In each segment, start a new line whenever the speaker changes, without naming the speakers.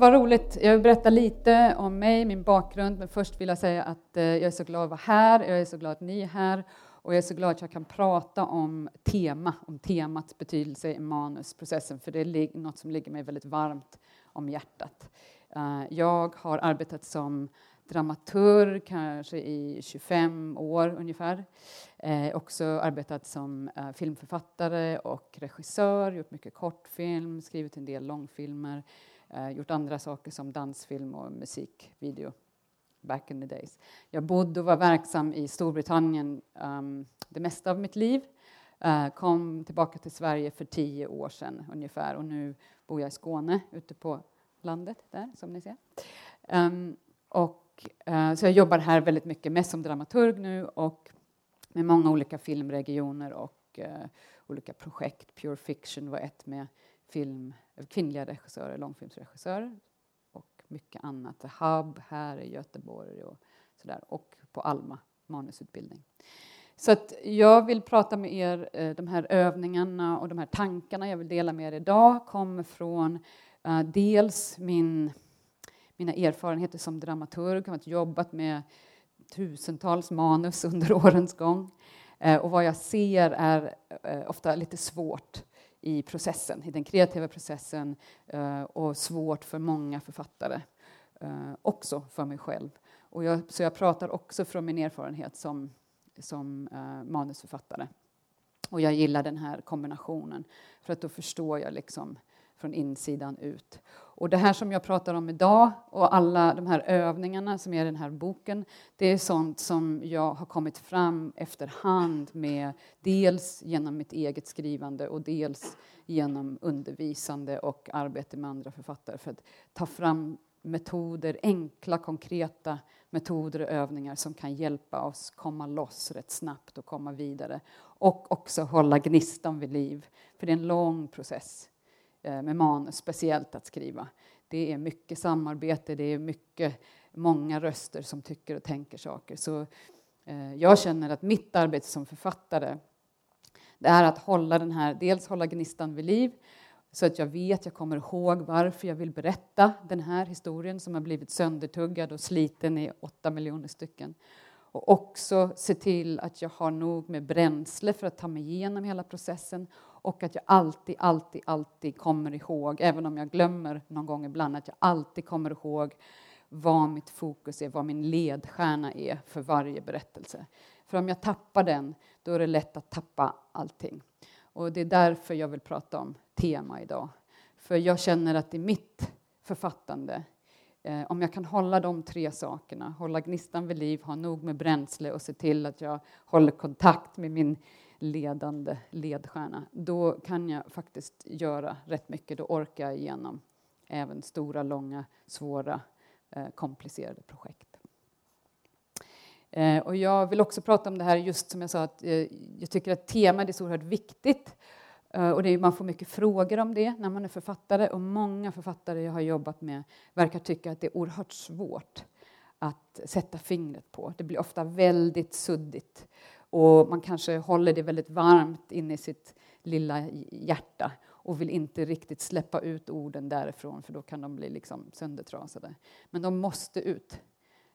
Vad roligt. Jag vill berätta lite om mig, min bakgrund. Men först vill jag säga att eh, jag är så glad att vara här. Jag är så glad att ni är här. Och jag är så glad att jag kan prata om tema, om temats betydelse i manusprocessen. För det är något som ligger mig väldigt varmt om hjärtat. Eh, jag har arbetat som dramaturg kanske i 25 år ungefär. Eh, också arbetat som eh, filmförfattare och regissör, gjort mycket kortfilm, skrivit en del långfilmer, eh, gjort andra saker som dansfilm och musikvideo back in the days. Jag bodde och var verksam i Storbritannien um, det mesta av mitt liv. Uh, kom tillbaka till Sverige för tio år sedan ungefär och nu bor jag i Skåne ute på landet där som ni ser. Um, och, uh, så jag jobbar här väldigt mycket, mest som dramaturg nu och med många olika filmregioner och uh, olika projekt. Pure Fiction var ett med film, kvinnliga regissörer, långfilmsregissörer och mycket annat. The Hub här i Göteborg och sådär och på Alma manusutbildning. Så att jag vill prata med er, eh, de här övningarna och de här tankarna jag vill dela med er idag kommer från uh, dels min, mina erfarenheter som dramaturg, jag har jobbat med tusentals manus under årens gång. Uh, och vad jag ser är uh, ofta lite svårt i processen, i den kreativa processen eh, och svårt för många författare, eh, också för mig själv. Och jag, så jag pratar också från min erfarenhet som, som eh, manusförfattare. Och jag gillar den här kombinationen, för att då förstår jag liksom från insidan ut. Och det här som jag pratar om idag och alla de här övningarna som är i den här boken, det är sånt som jag har kommit fram efterhand med dels genom mitt eget skrivande och dels genom undervisande och arbete med andra författare för att ta fram metoder, enkla, konkreta metoder och övningar som kan hjälpa oss komma loss rätt snabbt och komma vidare. Och också hålla gnistan vid liv, för det är en lång process Eh, med manus, speciellt att skriva. Det är mycket samarbete, det är mycket, många röster som tycker och tänker saker. Så eh, jag känner att mitt arbete som författare det är att hålla den här, dels hålla gnistan vid liv så att jag vet, jag kommer ihåg varför jag vill berätta den här historien som har blivit söndertuggad och sliten i åtta miljoner stycken. Och också se till att jag har nog med bränsle för att ta mig igenom hela processen och att jag alltid, alltid, alltid kommer ihåg, även om jag glömmer någon gång ibland, att jag alltid kommer ihåg vad mitt fokus är, vad min ledstjärna är för varje berättelse. För om jag tappar den, då är det lätt att tappa allting. Och det är därför jag vill prata om tema idag. För jag känner att i mitt författande, eh, om jag kan hålla de tre sakerna, hålla gnistan vid liv, ha nog med bränsle och se till att jag håller kontakt med min ledande ledstjärna, då kan jag faktiskt göra rätt mycket. Då orkar jag igenom även stora, långa, svåra, eh, komplicerade projekt. Eh, och jag vill också prata om det här, just som jag sa, att eh, jag tycker att temat är så oerhört viktigt. Eh, och det är, man får mycket frågor om det när man är författare och många författare jag har jobbat med verkar tycka att det är oerhört svårt att sätta fingret på. Det blir ofta väldigt suddigt och man kanske håller det väldigt varmt inne i sitt lilla hjärta och vill inte riktigt släppa ut orden därifrån för då kan de bli liksom söndertrasade. Men de måste ut.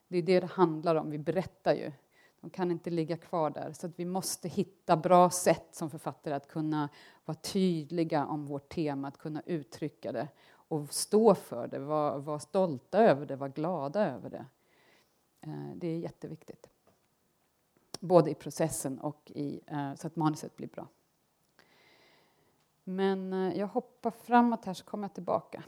Det är det det handlar om, vi berättar ju. De kan inte ligga kvar där. Så vi måste hitta bra sätt som författare att kunna vara tydliga om vårt tema, att kunna uttrycka det och stå för det, vara, vara stolta över det, vara glada över det. Eh, det är jätteviktigt både i processen och i, eh, så att manuset blir bra. Men eh, jag hoppar framåt här så kommer jag tillbaka.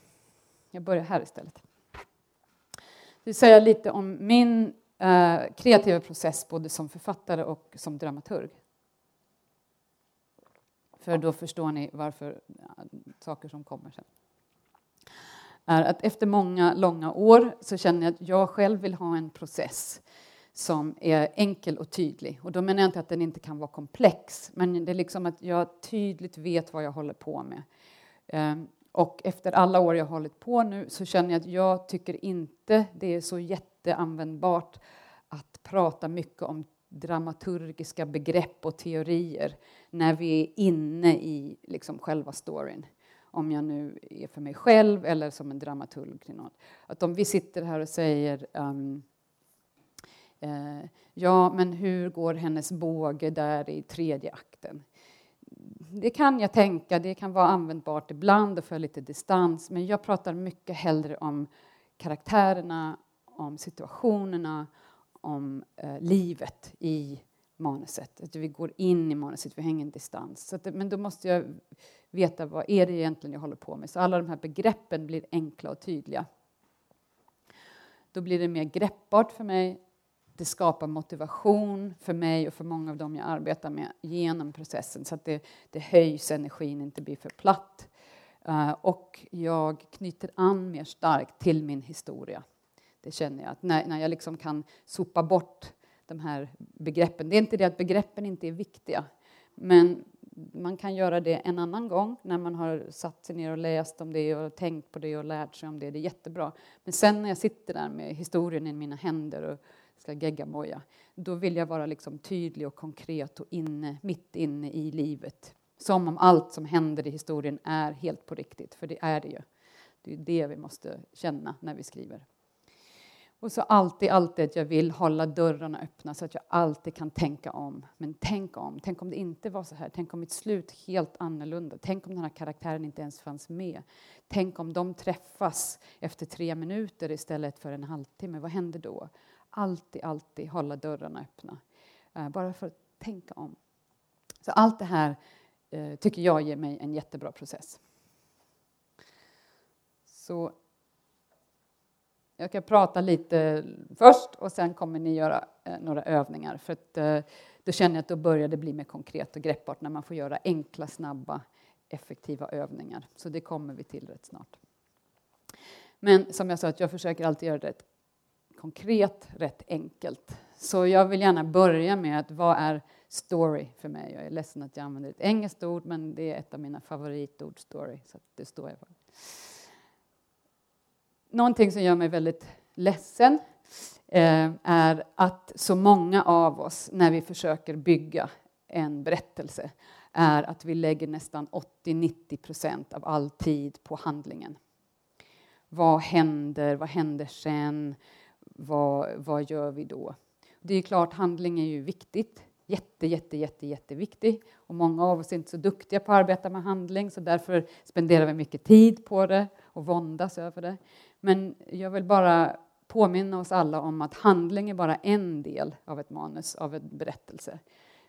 Jag börjar här istället. Jag vill säga lite om min eh, kreativa process både som författare och som dramaturg. För då förstår ni varför saker som kommer sen. Är att efter många långa år så känner jag att jag själv vill ha en process som är enkel och tydlig. Och då menar jag inte att den inte kan vara komplex, men det är liksom att jag tydligt vet vad jag håller på med. Ehm, och efter alla år jag har hållit på nu så känner jag att jag tycker inte det är så jätteanvändbart att prata mycket om dramaturgiska begrepp och teorier när vi är inne i liksom själva storyn. om jag nu är för mig själv eller som en dramaturg. Att om vi sitter här och säger um, eh, ja, men hur går hennes båge där i tredje akten? Det kan jag tänka, det kan vara användbart ibland och för lite distans, men jag pratar mycket hellre om karaktärerna, om situationerna, om eh, livet i manuset. Att vi går in i manuset, vi hänger en distans. Så att, men då måste jag veta vad är det egentligen jag håller på med. Så alla de här begreppen blir enkla och tydliga. Då blir det mer greppbart för mig. Det skapar motivation för mig och för många av dem jag arbetar med genom processen så att det, det höjs energin, inte blir för platt. Uh, och jag knyter an mer starkt till min historia. Det känner jag, att när, när jag liksom kan sopa bort de här begreppen. Det är inte det att begreppen inte är viktiga, men man kan göra det en annan gång när man har satt sig ner och läst om det och tänkt på det och lärt sig om det. Det är jättebra. Men sen när jag sitter där med historien i mina händer och ska geggamoja, då vill jag vara liksom tydlig och konkret och inne, mitt inne i livet. Som om allt som händer i historien är helt på riktigt, för det är det ju. Det är det vi måste känna när vi skriver. Och så alltid, alltid att jag vill hålla dörrarna öppna så att jag alltid kan tänka om. Men tänk om, tänk om det inte var så här. Tänk om mitt slut helt annorlunda. Tänk om den här karaktären inte ens fanns med. Tänk om de träffas efter tre minuter istället för en halvtimme. Vad händer då? Alltid, alltid hålla dörrarna öppna. Eh, bara för att tänka om. Så allt det här eh, tycker jag ger mig en jättebra process. Så jag ska prata lite först och sen kommer ni göra eh, några övningar. För att, eh, då känner jag att då börjar det bli mer konkret och greppbart när man får göra enkla, snabba, effektiva övningar. Så det kommer vi till rätt snart. Men som jag sa, att jag försöker alltid göra det rätt konkret, rätt enkelt. Så jag vill gärna börja med att vad är story för mig? Jag är ledsen att jag använder ett engelskt ord, men det är ett av mina favoritord, story, så det står jag för. Någonting som gör mig väldigt ledsen eh, är att så många av oss, när vi försöker bygga en berättelse, är att vi lägger nästan 80-90 procent av all tid på handlingen. Vad händer? Vad händer sen? Vad, vad gör vi då? Det är klart, handling är ju viktigt. Jätte, jätte, jätte, jätteviktig. Och många av oss är inte så duktiga på att arbeta med handling så därför spenderar vi mycket tid på det och våndas över det. Men jag vill bara påminna oss alla om att handling är bara en del av ett manus, av en berättelse.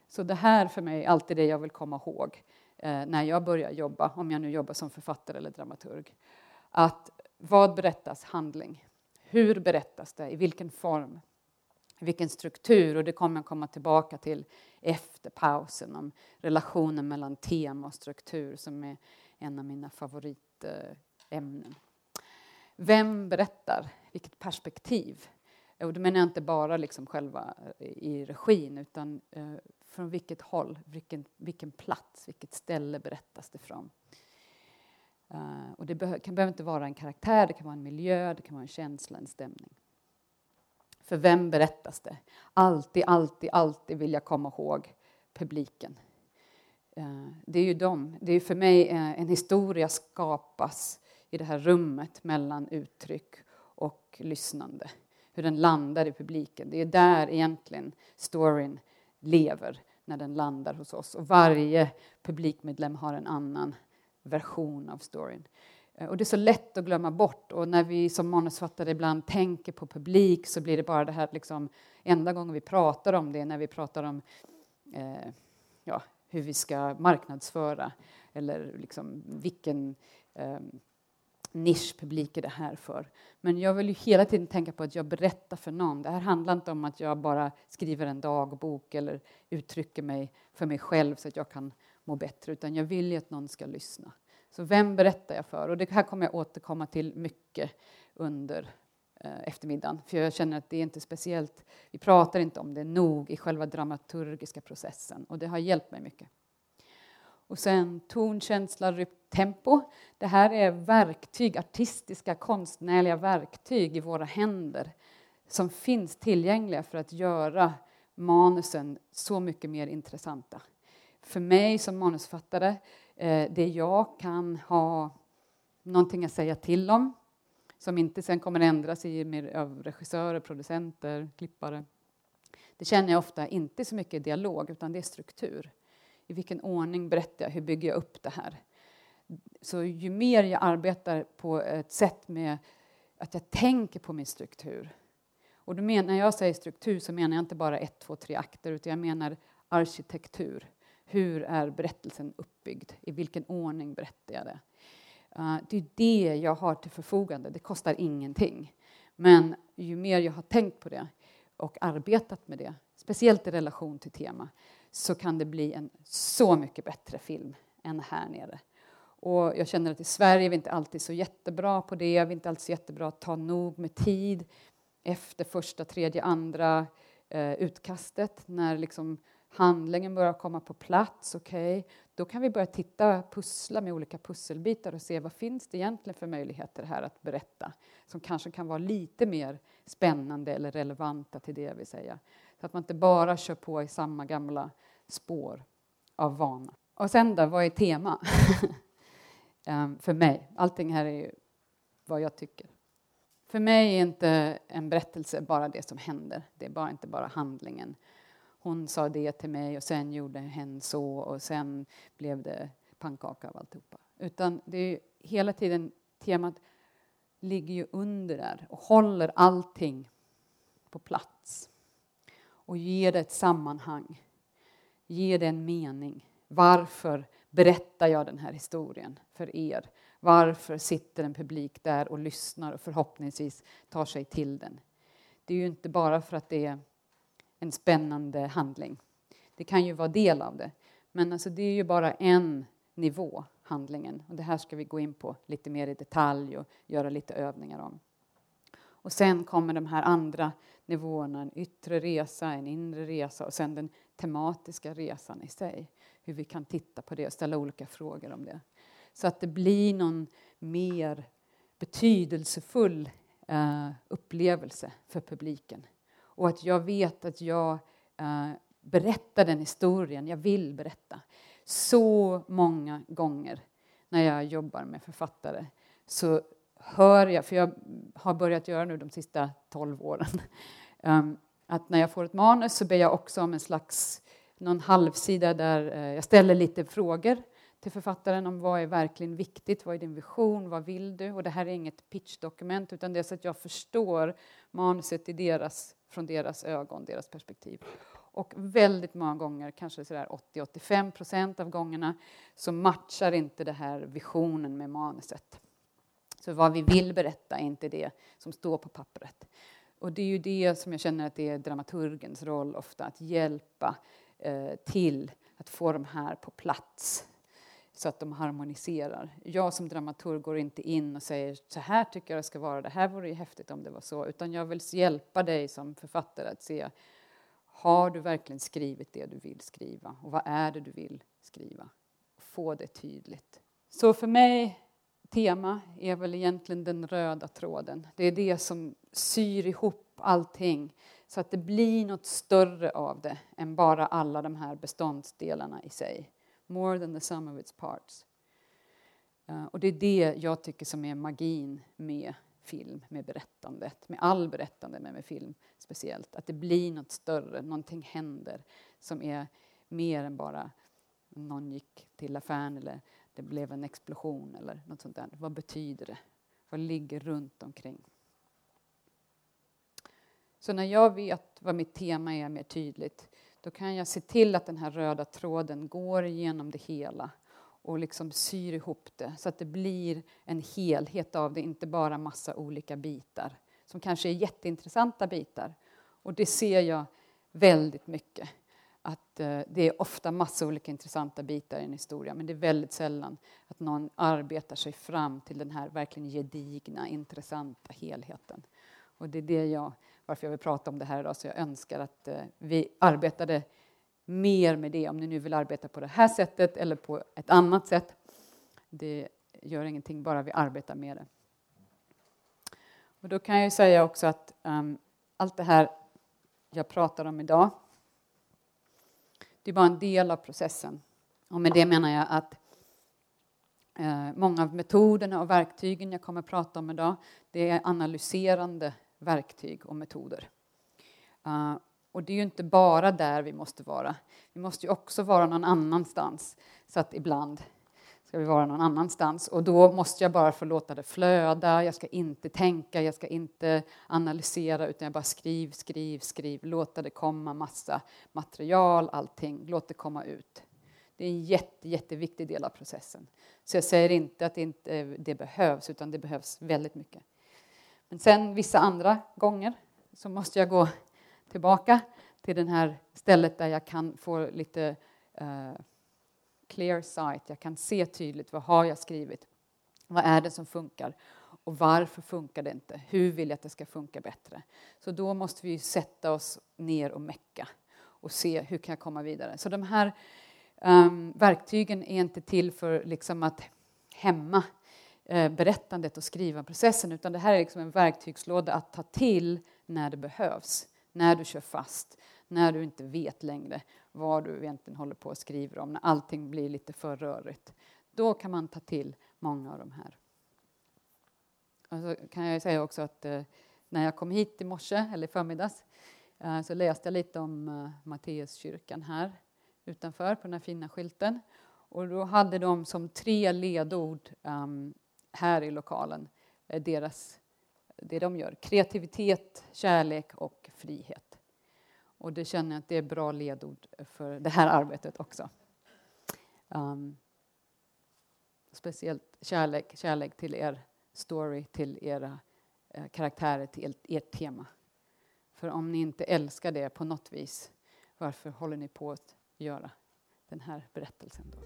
Så det här för mig är alltid det jag vill komma ihåg eh, när jag börjar jobba, om jag nu jobbar som författare eller dramaturg. Att vad berättas handling? Hur berättas det? I vilken form? I vilken struktur? Och det kommer jag komma tillbaka till efter pausen om relationen mellan tema och struktur som är en av mina favoritämnen. Vem berättar? Vilket perspektiv? Och då menar jag inte bara liksom själva eh, i regin utan eh, från vilket håll, vilken, vilken plats, vilket ställe berättas det från? Uh, och det be kan, behöver inte vara en karaktär, det kan vara en miljö, det kan vara en känsla, en stämning. För vem berättas det? Alltid, alltid, alltid vill jag komma ihåg publiken. Uh, det är ju dem. Det är för mig uh, en historia skapas i det här rummet mellan uttryck och lyssnande. Hur den landar i publiken. Det är där egentligen storyn lever när den landar hos oss. Och varje publikmedlem har en annan version av storyn. Eh, och det är så lätt att glömma bort. Och när vi som manusfattare ibland tänker på publik så blir det bara det här liksom, enda gången vi pratar om det när vi pratar om eh, ja, hur vi ska marknadsföra eller liksom vilken eh, nischpublik är det här för? Men jag vill ju hela tiden tänka på att jag berättar för någon. Det här handlar inte om att jag bara skriver en dagbok eller uttrycker mig för mig själv så att jag kan må bättre, utan jag vill ju att någon ska lyssna. Så vem berättar jag för? Och det här kommer jag återkomma till mycket under eh, eftermiddagen, för jag känner att det är inte speciellt, vi pratar inte om det nog i själva dramaturgiska processen och det har hjälpt mig mycket. Och sen tonkänsla, rytm, tempo. Det här är verktyg, artistiska, konstnärliga verktyg i våra händer som finns tillgängliga för att göra manusen så mycket mer intressanta. För mig som manusfattare eh, det jag kan ha någonting att säga till om som inte sen kommer ändras i mer av regissörer, producenter, klippare. Det känner jag ofta inte så mycket dialog, utan det är struktur. I vilken ordning berättar jag? Hur bygger jag upp det här? Så ju mer jag arbetar på ett sätt med att jag tänker på min struktur. Och då menar, när jag säger struktur så menar jag inte bara ett, två, tre akter, utan jag menar arkitektur. Hur är berättelsen uppbyggd? I vilken ordning berättar jag det? Eh, det är det jag har till förfogande. Det kostar ingenting. Men ju mer jag har tänkt på det och arbetat med det, speciellt i relation till tema, så kan det bli en så mycket bättre film än här nere. Och jag känner att i Sverige är vi inte alltid så jättebra på det. Vi är inte alltid så jättebra att ta nog med tid efter första, tredje, andra eh, utkastet när liksom handlingen börjar komma på plats. Okay, då kan vi börja titta, pussla med olika pusselbitar och se vad finns det egentligen för möjligheter här att berätta som kanske kan vara lite mer spännande eller relevanta till det jag vill säga. Så att man inte bara kör på i samma gamla spår av vana. Och sen då, vad är tema? um, för mig. Allting här är ju vad jag tycker. För mig är inte en berättelse bara det som händer. Det är bara inte bara handlingen. Hon sa det till mig och sen gjorde hen så och sen blev det pannkaka av alltihopa. Utan det är hela tiden temat ligger ju under där och håller allting på plats och ger det ett sammanhang, ger det en mening. Varför berättar jag den här historien för er? Varför sitter en publik där och lyssnar och förhoppningsvis tar sig till den? Det är ju inte bara för att det är en spännande handling. Det kan ju vara del av det, men alltså det är ju bara en nivå, handlingen. Och det här ska vi gå in på lite mer i detalj och göra lite övningar om. Och sen kommer de här andra nivåerna, en yttre resa, en inre resa och sen den tematiska resan i sig. Hur vi kan titta på det och ställa olika frågor om det. Så att det blir någon mer betydelsefull eh, upplevelse för publiken. Och att jag vet att jag eh, berättar den historien jag vill berätta. Så många gånger när jag jobbar med författare så hör jag, för jag har börjat göra nu de sista tolv åren, um, att när jag får ett manus så ber jag också om en slags någon halvsida där eh, jag ställer lite frågor till författaren om vad är verkligen viktigt, vad är din vision, vad vill du? Och det här är inget pitchdokument utan det är så att jag förstår manuset i deras, från deras ögon, deras perspektiv. Och väldigt många gånger, kanske 80-85 procent av gångerna, så matchar inte det här visionen med manuset. Så vad vi vill berätta är inte det som står på pappret. Och det är ju det som jag känner att det är dramaturgens roll ofta, att hjälpa eh, till att få de här på plats så att de harmoniserar. Jag som dramaturg går inte in och säger så här tycker jag det ska vara, det här vore ju häftigt om det var så, utan jag vill hjälpa dig som författare att se har du verkligen skrivit det du vill skriva och vad är det du vill skriva? Få det tydligt. Så för mig, tema är väl egentligen den röda tråden. Det är det som syr ihop allting så att det blir något större av det än bara alla de här beståndsdelarna i sig. More than the sum of its parts. Uh, och det är det jag tycker som är magin med film, med berättandet, med all berättande, men med film speciellt. Att det blir något större, någonting händer som är mer än bara någon gick till affären eller det blev en explosion eller något sånt där. Vad betyder det? Vad ligger runt omkring? Så när jag vet vad mitt tema är mer tydligt, då kan jag se till att den här röda tråden går igenom det hela och liksom syr ihop det så att det blir en helhet av det, inte bara massa olika bitar som kanske är jätteintressanta bitar. Och det ser jag väldigt mycket. Att eh, det är ofta massa olika intressanta bitar i en historia men det är väldigt sällan att någon arbetar sig fram till den här verkligen gedigna, intressanta helheten. Och det är det jag, varför jag vill prata om det här idag, så jag önskar att eh, vi arbetade mer med det, om ni nu vill arbeta på det här sättet eller på ett annat sätt. Det gör ingenting, bara vi arbetar med det. Och då kan jag säga också att um, allt det här jag pratar om idag, det är bara en del av processen. Och med det menar jag att Eh, många av metoderna och verktygen jag kommer att prata om idag, det är analyserande verktyg och metoder. Uh, och det är ju inte bara där vi måste vara. Vi måste ju också vara någon annanstans. Så att ibland ska vi vara någon annanstans. Och då måste jag bara få låta det flöda. Jag ska inte tänka, jag ska inte analysera, utan jag bara skriv, skriv, skriv. Låta det komma massa material, allting. Låt det komma ut. Det är en jätte, jätteviktig del av processen. Så jag säger inte att det inte eh, det behövs, utan det behövs väldigt mycket. Men sen vissa andra gånger så måste jag gå tillbaka till det här stället där jag kan få lite uh, clear sight. Jag kan se tydligt vad har jag skrivit? Vad är det som funkar? Och varför funkar det inte? Hur vill jag att det ska funka bättre? Så då måste vi sätta oss ner och mecka och se hur kan jag komma vidare. Så de här um, verktygen är inte till för liksom att hämma Eh, berättandet och skrivanprocessen utan det här är liksom en verktygslåda att ta till när det behövs när du kör fast, när du inte vet längre vad du egentligen håller på och skriver om, när allting blir lite för rörigt. Då kan man ta till många av de här. Och så kan jag säga också att eh, när jag kom hit i morse, eller i förmiddags, eh, så läste jag lite om Matteuskyrkan här utanför på den här fina skylten. Och då hade de som tre ledord um, här i lokalen eh, deras det de gör. Kreativitet, kärlek och frihet. Och det känner jag att det är bra ledord för det här arbetet också. Um, speciellt kärlek, kärlek till er story, till era eh, karaktärer, till ert tema. För om ni inte älskar det på något vis, varför håller ni på att göra den här berättelsen då?